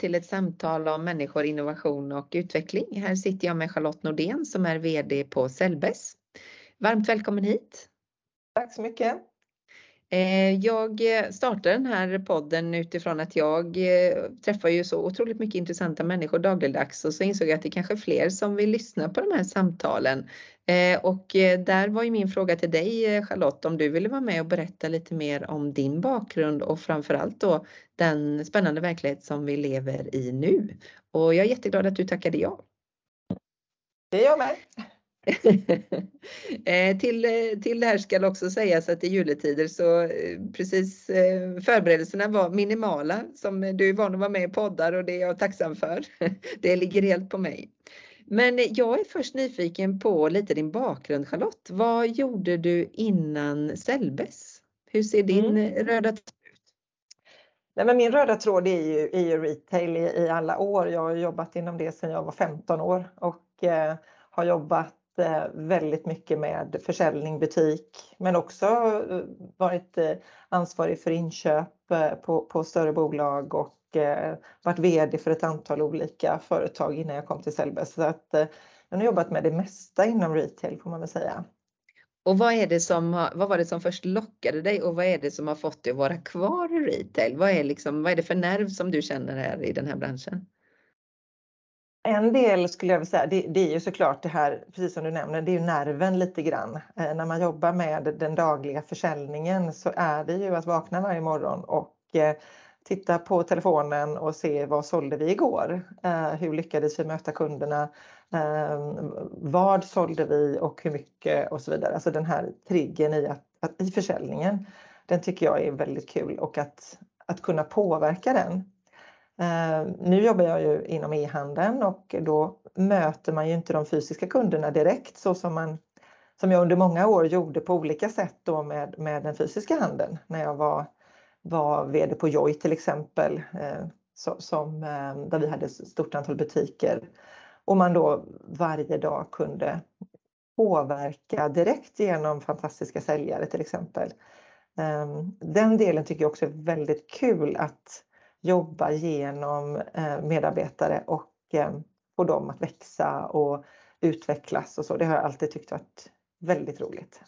till ett samtal om människor, innovation och utveckling. Här sitter jag med Charlotte Nordén som är VD på Cellbes. Varmt välkommen hit! Tack så mycket! Eh, jag eh, startar den här podden utifrån att jag eh, träffar ju så otroligt mycket intressanta människor dagligdags och så insåg jag att det kanske är fler som vill lyssna på de här samtalen. Och där var ju min fråga till dig Charlotte om du ville vara med och berätta lite mer om din bakgrund och framförallt då den spännande verklighet som vi lever i nu. Och jag är jätteglad att du tackade ja. Det är jag med. Eh, till, eh, till det här ska också sägas att i juletider så eh, precis förberedelserna var minimala som du är van att vara med i poddar och det är jag tacksam för. Det ligger helt på mig. Men jag är först nyfiken på lite din bakgrund Charlotte. Vad gjorde du innan Cellbes? Hur ser din mm. röda? Nej, men min röda tråd är ju, är ju retail i, i, alla år. Jag har jobbat inom det sedan jag var 15 år och eh, har jobbat Eh, väldigt mycket med försäljning, butik, men också eh, varit eh, ansvarig för inköp på, på större bolag och varit VD för ett antal olika företag innan jag kom till Sellbes. Så att jag har jobbat med det mesta inom retail får man väl säga. Och vad, är det som, vad var det som först lockade dig och vad är det som har fått dig att vara kvar i retail? Vad är, liksom, vad är det för nerv som du känner här i den här branschen? En del skulle jag vilja säga, det, det, är ju såklart det här, precis som du nämner, det är ju nerven lite grann. Eh, när man jobbar med den dagliga försäljningen så är det ju att vakna varje morgon och eh, titta på telefonen och se vad sålde vi igår? Eh, hur lyckades vi möta kunderna? Eh, vad sålde vi och hur mycket och så vidare. Alltså den här triggen i, att, att, i försäljningen, den tycker jag är väldigt kul och att, att kunna påverka den Eh, nu jobbar jag ju inom e-handeln och då möter man ju inte de fysiska kunderna direkt så som, man, som jag under många år gjorde på olika sätt då med, med den fysiska handeln. När jag var, var VD på Joy till exempel, eh, så, som, eh, där vi hade ett stort antal butiker och man då varje dag kunde påverka direkt genom fantastiska säljare till exempel. Den delen tycker jag också är väldigt kul att jobba genom eh, medarbetare och eh, få dem att växa och utvecklas och så. Det har jag alltid tyckt varit väldigt roligt.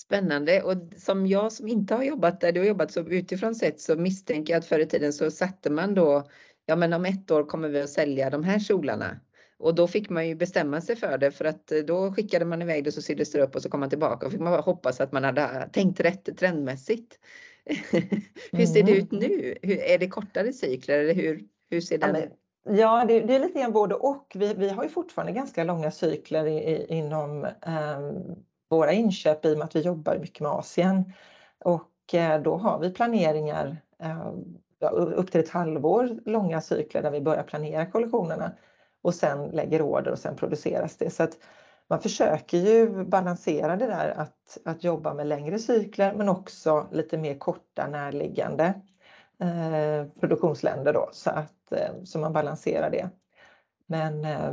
Spännande och som jag som inte har jobbat där du har jobbat så utifrån sett så misstänker jag att förr i tiden så satte man då ja men om ett år kommer vi att sälja de här kjolarna. Och då fick man ju bestämma sig för det för att eh, då skickade man iväg det så syddes det upp och så kom man tillbaka och fick man bara hoppas att man hade tänkt rätt trendmässigt. hur ser det ut mm. nu? Hur, är det kortare cykler eller hur, hur ser den ut? Ja, det, det, är lite grann både och. Vi, vi har ju fortfarande ganska långa cykler i, i, inom eh, våra inköp i och med att vi jobbar mycket med Asien. Och eh, då har vi planeringar eh, upp till ett halvår långa cykler där vi börjar planera kollektionerna och sen lägger order och sen produceras det. Så att man försöker ju balansera det där att, att jobba med längre cykler men också lite mer korta närliggande eh, produktionsländer då så att eh, så man balanserar det. Men eh,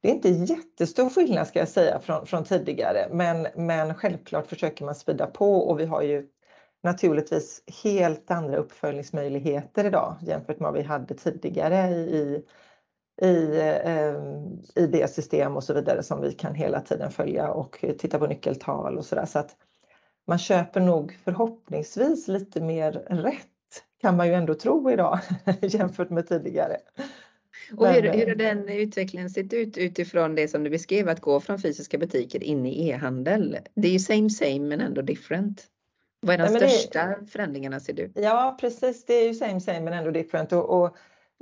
det är inte jättestor skillnad ska jag säga från, från tidigare men, men självklart försöker man spida på och vi har ju naturligtvis helt andra uppföljningsmöjligheter idag jämfört med vad vi hade tidigare i, i, eh, i det system och så vidare som vi kan hela tiden följa och titta på nyckeltal och sådär. Så att man köper nog förhoppningsvis lite mer rätt kan man ju ändå tro idag jämfört med tidigare. Och hur, hur har den utvecklingen sett ut utifrån det som du beskrev att gå från fysiska butiker in i e-handel? Det är ju same same men ändå different. Vad är de Nej, största det, förändringarna ser du? Ja precis, det är ju same same men ändå different och, och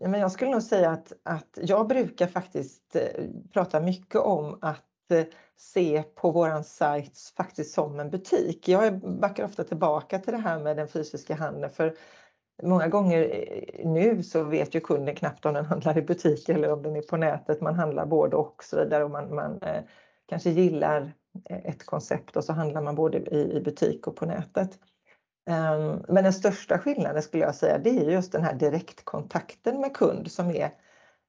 men jag skulle nog säga att, att jag brukar faktiskt eh, prata mycket om att eh, se på våran sajt faktiskt som en butik. Jag backar ofta tillbaka till det här med den fysiska handeln för många gånger eh, nu så vet ju kunden knappt om den handlar i butik eller om den är på nätet. Man handlar både och så vidare och man, man kanske gillar ett koncept och så handlar man både i, i butik och på nätet. Ehm, men den största skillnaden skulle jag säga det är just den här direktkontakten med kund som är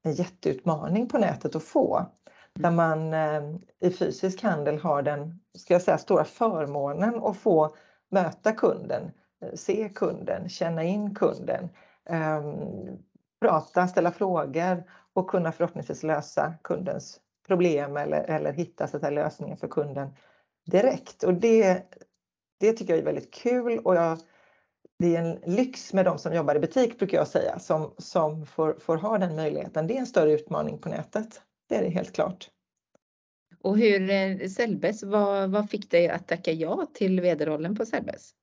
en jätteutmaning på nätet att få. Där man ehm, i fysisk handel har den ska jag säga, stora förmånen att få möta kunden, se kunden, känna in kunden. Ehm, prata, ställa frågor och kunna förhoppningsvis lösa kundens problem eller, eller hitta så lösningen för kunden direkt. Och det, det tycker jag är väldigt kul och jag, det är en lyx med de som jobbar i butik brukar jag säga som, som får, får ha den möjligheten. Det är en större utmaning på nätet. Det är det helt klart. Och hur, eh, Selbes, vad, vad fick dig att tacka ja till vd-rollen på Selbes?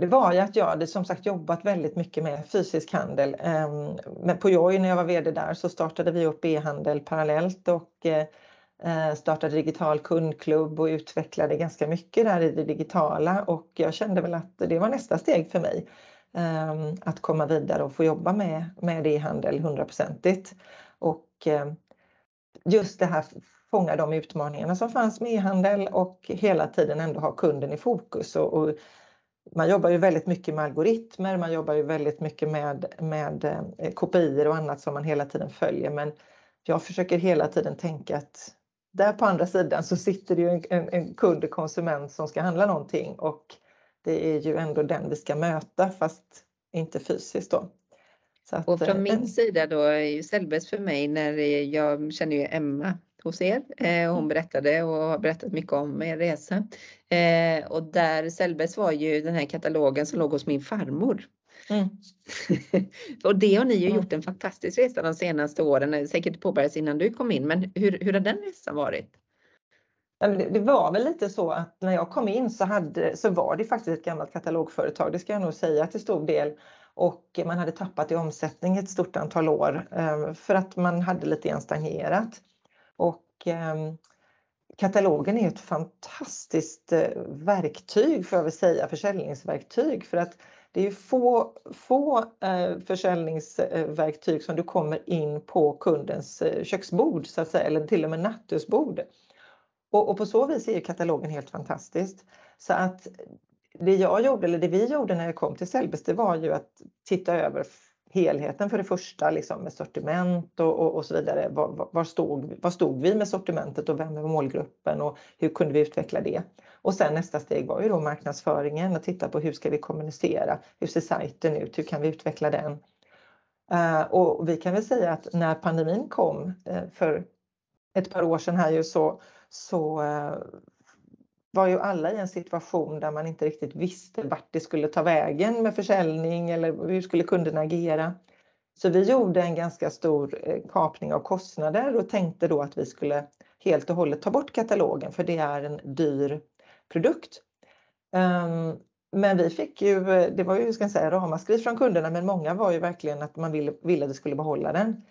Det var ju att jag hade som sagt jobbat väldigt mycket med fysisk handel. Ehm, men på Joy när jag var VD där så startade vi upp e-handel parallellt och eh, Eh, startade digital kundklubb och utvecklade ganska mycket där i det digitala och jag kände väl att det var nästa steg för mig. Ehm, att komma vidare och få jobba med, med e-handel hundraprocentigt. Och ehm, just det här fånga de utmaningarna som fanns med e-handel och hela tiden ändå ha kunden i fokus. Och, och, man jobbar ju väldigt mycket med algoritmer, man jobbar ju väldigt mycket med, med eh, kopior och annat som man hela tiden följer. Men jag försöker hela tiden tänka att där på andra sidan så sitter det ju en, en, en kund, konsument som ska handla någonting och det är ju ändå den vi ska möta fast inte fysiskt då. Att, och från min sida då är ju Sellbäst för mig när jag känner ju Emma hos er. Eh, hon mm. berättade och har berättat mycket om er resa. Eh, och där Sellbäst var ju den här katalogen som låg hos min farmor. Mm. och det har ni ju mm. gjort en fantastisk resa de senaste åren, säkert påbörjats innan du kom in, men hur, hur har den resan varit? Det var väl lite så att när jag kom in så, hade, så var det faktiskt ett gammalt katalogföretag, det ska jag nog säga till stor del. Och man hade tappat i omsättning ett stort antal år eh, för att man hade lite grann stagnerat. Och ehm, katalogen är ett fantastiskt eh, verktyg får jag väl säga, försäljningsverktyg för att det är få, få eh, försäljningsverktyg som du kommer in på kundens eh, köksbord så att säga, eller till och med nattduksbord. Och, och, på så vis är katalogen helt fantastisk. Så att det jag gjorde, eller det vi gjorde när jag kom till Sellbes, det var ju att titta över helheten för det första liksom med sortiment och, och, och så vidare. Var, var, stod, var stod vi med sortimentet och vem är målgruppen och hur kunde vi utveckla det? Och sen nästa steg var ju då marknadsföringen och titta på hur ska vi kommunicera? Hur ser sajten ut? Hur kan vi utveckla den? Eh, och vi kan väl säga att när pandemin kom eh, för ett par år sedan här ju så, så eh, var ju alla i en situation där man inte riktigt visste vart det skulle ta vägen med försäljning eller hur skulle kunderna agera. Så vi gjorde en ganska stor eh, kapning av kostnader och tänkte då att vi skulle helt och hållet ta bort katalogen för det är en dyr produkt. Ehm, men vi fick ju, eh, det var ju ska jag säga, ramaskri från kunderna men många var ju verkligen att man ville, ville att vi skulle behålla den.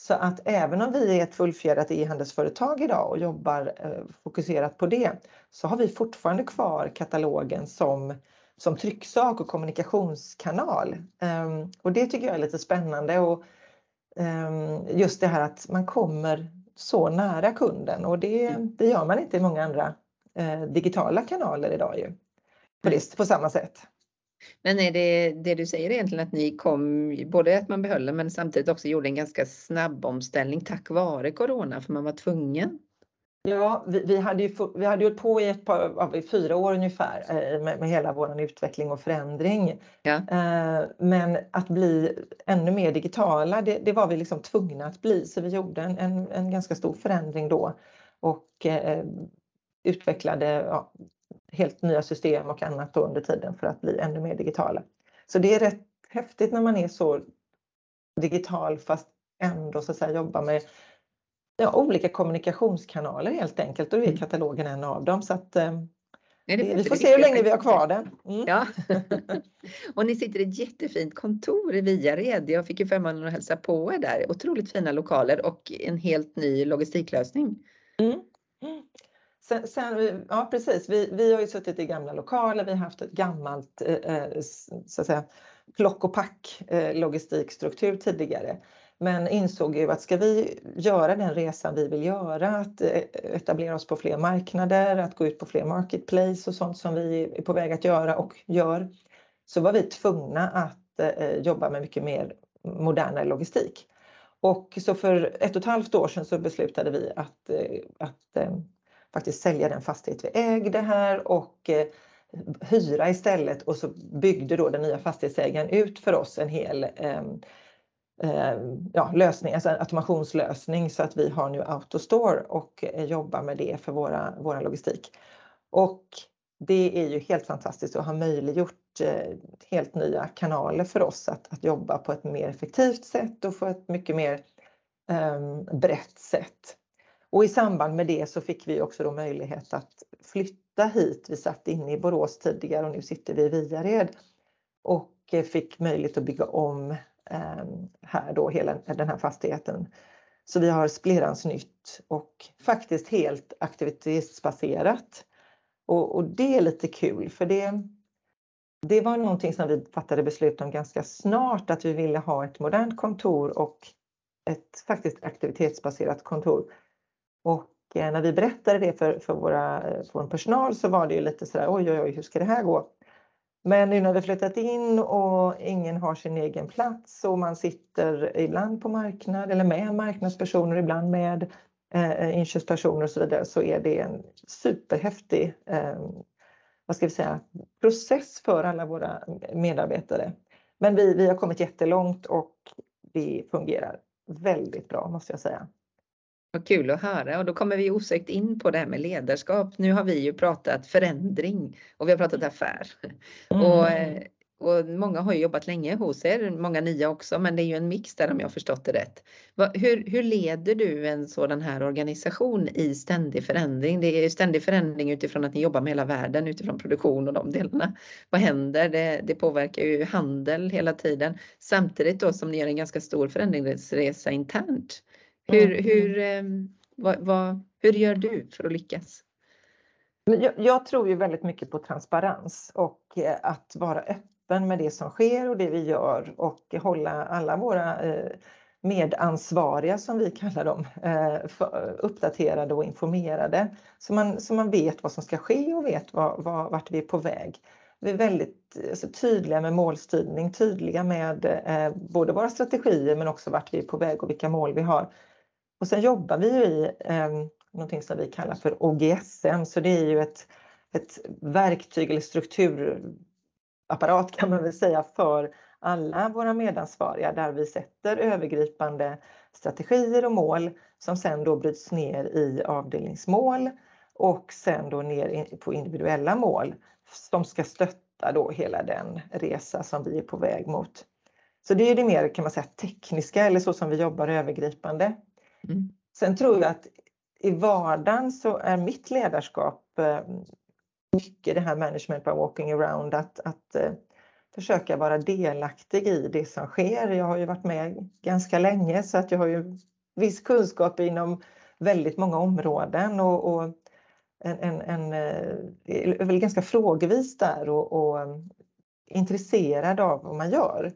Så att även om vi är ett fullfjädrat e-handelsföretag idag och jobbar eh, fokuserat på det så har vi fortfarande kvar katalogen som, som trycksak och kommunikationskanal. Um, och det tycker jag är lite spännande och um, just det här att man kommer så nära kunden och det, det gör man inte i många andra uh, digitala kanaler idag ju. På, det, på samma sätt. Men är det det du säger egentligen att ni kom, både att man behöll men samtidigt också gjorde en ganska snabb omställning tack vare Corona för man var tvungen? Ja, vi, vi hade ju vi hade på i ett par, fyra år ungefär eh, med, med hela vår utveckling och förändring. Ja. Eh, men att bli ännu mer digitala, det, det, var vi liksom tvungna att bli så vi gjorde en, en, en ganska stor förändring då och eh, utvecklade ja, helt nya system och annat under tiden för att bli ännu mer digitala. Så det är rätt häftigt när man är så digital fast ändå så att säga jobba med ja, olika kommunikationskanaler helt enkelt och då är mm. katalogen en av dem. Så att, eh, vi får se hur länge vi har kvar den. Mm. Ja. och ni sitter i ett jättefint kontor i Viared. Jag fick ju förmånen att hälsa på er där. Otroligt fina lokaler och en helt ny logistiklösning. Mm. Sen, sen, ja precis, vi, vi har ju suttit i gamla lokaler, vi har haft ett gammalt eh, eh så att säga, plock och pack eh, logistikstruktur tidigare. Men insåg ju att ska vi göra den resan vi vill göra, att eh, etablera oss på fler marknader, att gå ut på fler marketplace och sånt som vi är på väg att göra och gör, så var vi tvungna att eh, eh jobba med mycket mer modernare logistik. Och så för ett och ett halvt år sedan så beslutade vi att, eh, att eh, faktiskt sälja den fastighet vi ägde här och eh, hyra istället och så byggde då den nya fastighetsägaren ut för oss en hel ehm, ehm, ja, lösning, alltså automationslösning så att vi har nu Autostore och eh, jobbar med det för våra, våra logistik. Och det är ju helt fantastiskt och har möjliggjort eh, helt nya kanaler för oss att, att jobba på ett mer effektivt sätt och få ett mycket mer um, brett sätt. Och i samband med det så fick vi också då möjlighet att flytta hit. Vi satt inne i Borås tidigare och nu sitter vi i Viared och eh, fick möjlighet att bygga om ehm, här då hela den här fastigheten. Så vi har splirrans nytt och faktiskt helt aktivitetsbaserat. Och, och det är lite kul för det, det var någonting som vi fattade beslut om ganska snart att vi ville ha ett modernt kontor och ett faktiskt aktivitetsbaserat kontor. Och eh, när vi berättade det för, för, våra, för vår personal så var det ju lite sådär oj oj oj hur ska det här gå? Men nu när vi flyttat in och ingen har sin egen plats och man sitter ibland på marknad eller med marknadspersoner, ibland med eh, eh inköpspersoner och så vidare så är det en superhäftig eh, vad ska vi säga, process för alla våra medarbetare. Men vi, vi har kommit jättelångt och det fungerar väldigt bra måste jag säga. Vad kul att höra och då kommer vi osökt in på det här med ledarskap. Nu har vi ju pratat förändring och vi har pratat affär. Mm. Och eh, och många har jobbat länge hos er, många nya också, men det är ju en mix där om jag har förstått det rätt. Hur, hur leder du en sådan här organisation i ständig förändring? Det är ständig förändring utifrån att ni jobbar med hela världen, utifrån produktion och de delarna. Vad händer? Det, det påverkar ju handel hela tiden, samtidigt då som ni gör en ganska stor förändringsresa internt. Hur, mm. hur, eh, vad, vad, hur gör du för att lyckas? Jag, jag, tror ju väldigt mycket på transparens och eh, att vara öppen öppen med det som sker och det vi gör och hålla alla våra eh, medansvariga som vi kallar dem eh, uppdaterade och informerade så man, så man vet vad som ska ske och vet vad, vad, vart vi är på väg. Vi är väldigt alltså, tydliga med målstyrning, tydliga med eh, både våra strategier men också vart vi är på väg och vilka mål vi har. Och sen jobbar vi i eh, någonting som vi kallar för OGSM, så det är ju ett, ett verktyg eller strukturapparat kan man väl säga för alla våra medansvariga där vi sätter övergripande strategier och mål som sen då bryts ner i avdelningsmål och sen då ner på individuella mål som ska stötta då hela den resa som vi är på väg mot. Så det är det mer kan man säga tekniska eller så som vi jobbar övergripande. Mm. Sen tror jag att i vardagen så är mitt ledarskap eh, mycket det här management by walking around att, att eh, försöka vara delaktig i det som sker. Jag har ju varit med ganska länge så att jag har ju viss kunskap inom väldigt många områden och, och en, en, en, är väl ganska frågevis där och, och intresserad av vad man gör.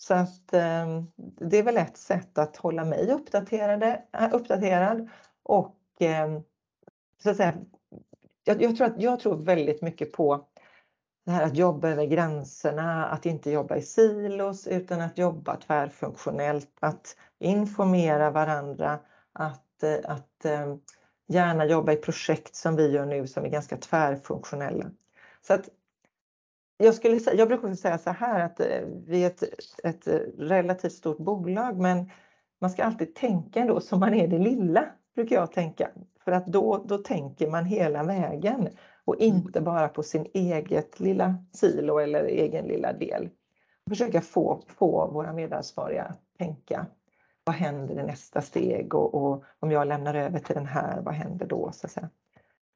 Så att eh, det är väl ett sätt att hålla mig uppdaterade, eh, uppdaterad och ehm, så att säga jag, jag, tror att, jag tror väldigt mycket på det här att jobba över gränserna, att inte jobba i silos utan att jobba tvärfunktionellt, att informera varandra, att, eh, att eh, gärna jobba i projekt som vi gör nu som är ganska tvärfunktionella. Så att jag, skulle, jag brukar säga så här att eh, vi är ett, ett relativt stort bolag men man ska alltid tänka ändå som man är det lilla, brukar jag tänka. För att då, då tänker man hela vägen och mm. inte bara på sin eget lilla silo eller egen lilla del. Försöka få, få våra medansvariga att tänka vad händer i nästa steg och, och, om jag lämnar över till den här, vad händer då? Så att.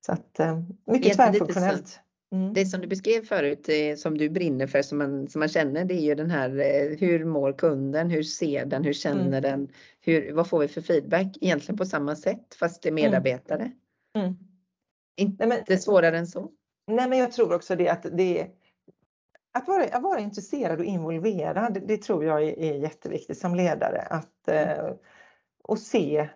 Så att eh, mycket tvärfunktionellt. Mm. Det som du beskrev förut eh, som du brinner för som man, som man känner det är ju den här eh, hur mår kunden, hur ser den, hur känner mm. den, hur, vad får vi för feedback? Egentligen på samma sätt fast det är mm. medarbetare. Mm. Inte nej, men, svårare än så. Nej men jag tror också det att det att vara, att vara intresserad och involverad, det tror jag är, är jätteviktigt som ledare. Att, mm. eh, och se,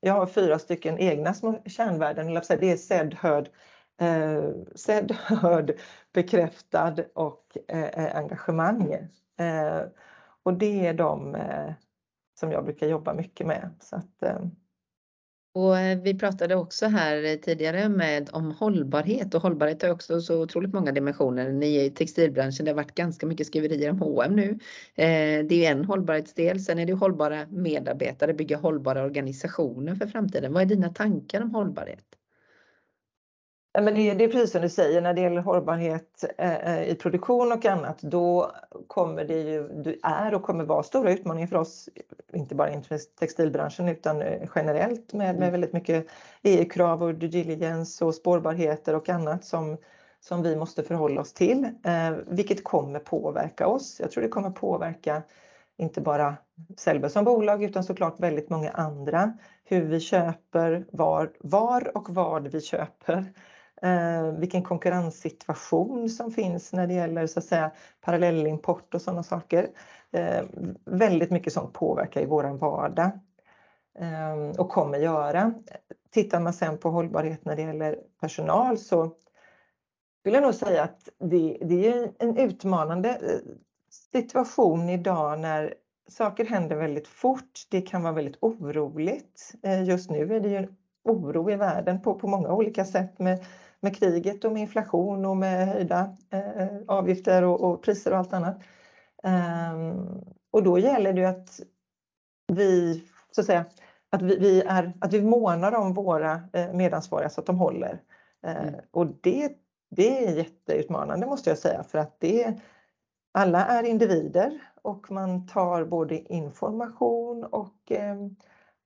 jag har fyra stycken egna små kärnvärden, det är sedd, hörd, eh, sedd, hörd, bekräftad och eh, eh, engagemang. Eh, och det är de eh, som jag brukar jobba mycket med. Så att, eh, Och eh, vi pratade också här tidigare med om hållbarhet och hållbarhet har också så otroligt många dimensioner. Ni är i textilbranschen, det har varit ganska mycket skriverier om H&M nu. Eh, det är en hållbarhetsdel, sen är det hållbara medarbetare, bygga hållbara organisationer för framtiden. Vad är dina tankar om hållbarhet? Men det, det är precis som du säger, när det gäller hållbarhet eh, i produktion och annat, då kommer det ju, det är och kommer vara stora utmaningar för oss, inte bara i textilbranschen utan eh, generellt med, med mm. väldigt mycket EU-krav och due diligence och spårbarheter och annat som, som vi måste förhålla oss till, eh, vilket kommer påverka oss. Jag tror det kommer påverka inte bara Sellbe som bolag utan såklart väldigt många andra. Hur vi köper, var, var och vad vi köper eh, vilken konkurrenssituation som finns när det gäller så att säga parallellimport och sådana saker. Eh, väldigt mycket sånt påverkar i våran vardag eh, och kommer göra. Tittar man sen på hållbarhet när det gäller personal så skulle jag nog säga att det, det är en utmanande eh, situation idag när saker händer väldigt fort. Det kan vara väldigt oroligt. Eh, just nu är det ju oro i världen på, på många olika sätt med med kriget och med inflation och med höjda eh, avgifter och, och, priser och allt annat. Um, och då gäller det att vi, så att säga, att vi, vi, är, att vi månar om våra eh, medansvariga så att de håller. Eh, mm. Och det, det är jätteutmanande måste jag säga för att det, alla är individer och man tar både information och eh,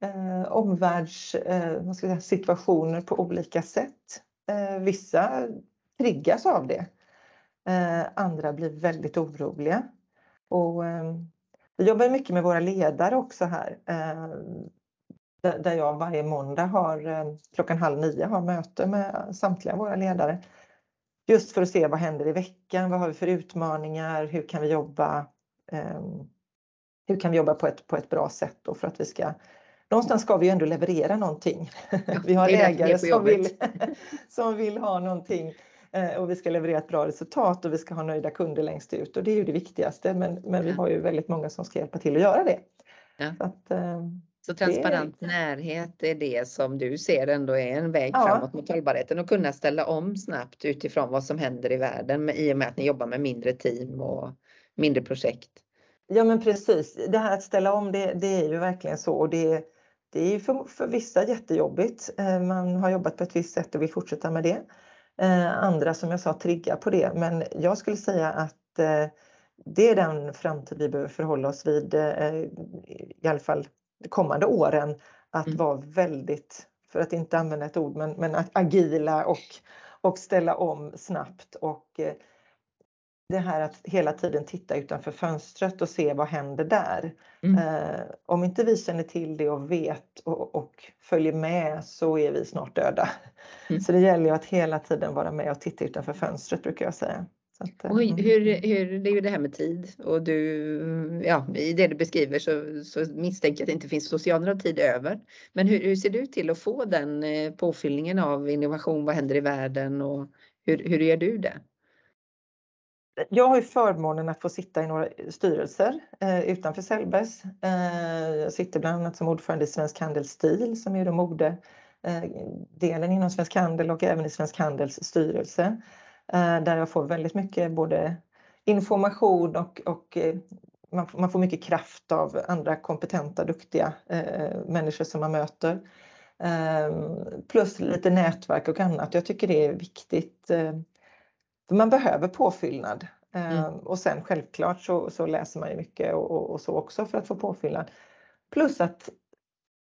eh, omvärldssituationer eh, på olika sätt. Eh, vissa triggas av det. Eh, andra blir väldigt oroliga. Och, eh, vi jobbar mycket med våra ledare också här. Eh, där jag varje måndag har eh, klockan halv nio har möte med samtliga våra ledare. Just för att se vad händer i veckan, vad har vi för utmaningar, hur kan vi jobba eh, hur kan vi jobba på ett, på ett bra sätt då för att vi ska någonstans ska vi ändå leverera någonting. Ja, vi har ägare som vill, som vill ha någonting eh, och vi ska leverera ett bra resultat och vi ska ha nöjda kunder längst ut och det är ju det viktigaste men, men vi har ju väldigt många som ska hjälpa till att göra det. Ja. Så, att, eh, så transparent är... närhet är det som du ser ändå är en väg ja. framåt mot hållbarheten och kunna ställa om snabbt utifrån vad som händer i världen i och med att ni jobbar med mindre team och mindre projekt. Ja men precis, det här att ställa om det, det är ju verkligen så och det, det är för, för vissa jättejobbigt. Eh, man har jobbat på ett visst sätt och vill fortsätta med det. Eh, andra som jag sa triggar på det men jag skulle säga att eh, det är den framtid vi behöver förhålla oss vid i alla fall de kommande åren. Att mm. vara väldigt, för att inte använda ett ord, men, men att agila och, och ställa om snabbt och det här att hela tiden titta utanför fönstret och se vad händer där. Mm. Eh, om inte vi känner till det och vet och, och, följer med så är vi snart döda. Mm. Så det gäller ju att hela tiden vara med och titta utanför fönstret brukar jag säga. Att, och mm. hur, hur, det är ju det här med tid och du, ja, i det du beskriver så, så misstänker jag att det inte finns oceaner av tid över. Men hur, hur ser du till att få den eh, påfyllningen av innovation? Vad händer i världen och hur, hur gör du det? Jag har ju förmånen att få sitta i några styrelser eh, utanför Sellbergs. Eh, jag sitter bland annat som ordförande i Svensk Handels Stil som är då modedelen eh, inom Svensk Handel och även i Svensk Handels styrelse. Eh, där jag får väldigt mycket både information och, och eh, man, man, får mycket kraft av andra kompetenta, duktiga eh, människor som man möter. Eh, plus lite nätverk och annat. Jag tycker det är viktigt eh, för man behöver påfyllnad. Mm. Ehm, och sen självklart så, så läser man ju mycket och, och, så också för att få påfyllnad. Plus att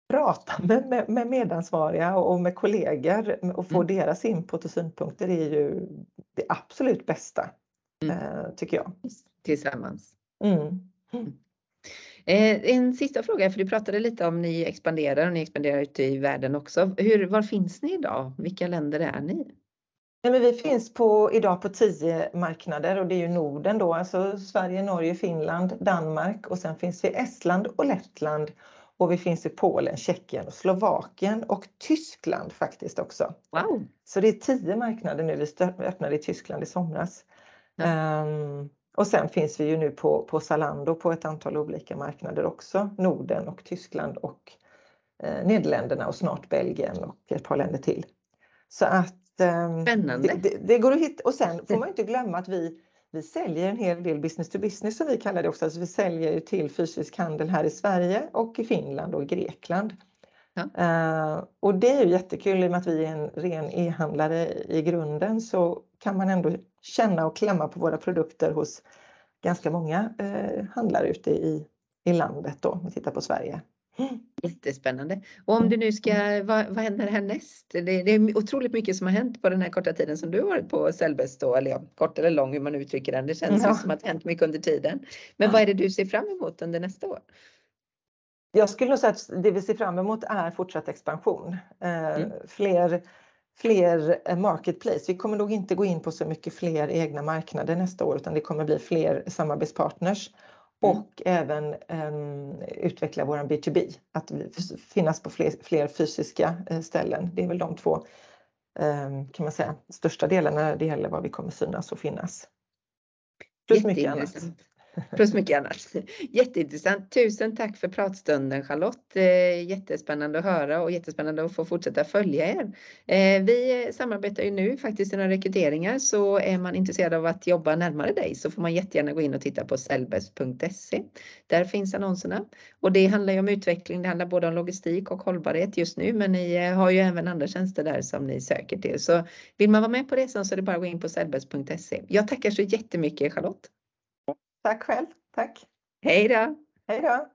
prata med, med, med medansvariga och med kollegor och få mm. deras input och synpunkter är ju det absolut bästa, mm. Eh, tycker jag. Tillsammans. Mm. mm. Eh, en sista fråga, för du pratade lite om ni expanderar och ni expanderar ute i världen också. Hur, var finns ni idag? Vilka länder är ni? Nej, men vi finns på, idag på tio marknader och det är ju Norden då, alltså Sverige, Norge, Finland, Danmark och sen finns vi i Estland och Lettland och vi finns i Polen, Tjeckien, Slovakien och Tyskland faktiskt också. Wow. Så det är tio marknader nu, vi öppnade i Tyskland i somras. Ja. Um, och sen finns vi ju nu på, på Zalando på ett antal olika marknader också, Norden och Tyskland och eh, Nederländerna och snart Belgien och ett par länder till. Så att Spännande. Det, det, det går att hitta och sen får man inte glömma att vi vi säljer en hel del business to business som vi kallar det också. Alltså vi säljer till fysisk handel här i Sverige och i Finland och i Grekland. Ja. Uh, och det är ju jättekul i och med att vi är en ren e-handlare i grunden så kan man ändå känna och klämma på våra produkter hos ganska många uh, handlare ute i, i landet då, om vi tittar på Sverige. Jättespännande. Och om du nu ska, vad, vad händer härnäst? Det, det, är otroligt mycket som har hänt på den här korta tiden som du har varit på Cellbest då, eller ja, kort eller lång hur man uttrycker den. Det känns ja. som att det hänt mycket under tiden. Men vad är det du ser fram emot under nästa år? Jag skulle nog säga att det vi ser fram emot är fortsatt expansion. Eh, mm. Fler, fler eh, marketplace. Vi kommer nog inte gå in på så mycket fler egna marknader nästa år utan det kommer bli fler samarbetspartners Mm. och även um, utveckla våran B2B, att finnas på fler, fler fysiska uh, ställen. Det är väl de två um, kan man säga största delarna när det gäller var vi kommer synas och finnas. Plus mycket annat. Plus mycket annat. Jätteintressant. Tusen tack för pratstunden Charlotte. Eh, jättespännande att höra och jättespännande att få fortsätta följa er. Eh, vi samarbetar ju nu faktiskt i några rekryteringar så är man intresserad av att jobba närmare dig så får man jättegärna gå in och titta på selbes.se. Där finns annonserna och det handlar ju om utveckling. Det handlar både om logistik och hållbarhet just nu men ni eh, har ju även andra tjänster där som ni söker till. Så vill man vara med på resan så är det bara att gå in på selbes.se. Jag tackar så jättemycket Charlotte. Tack själv. Tack. Hej då. Hej då.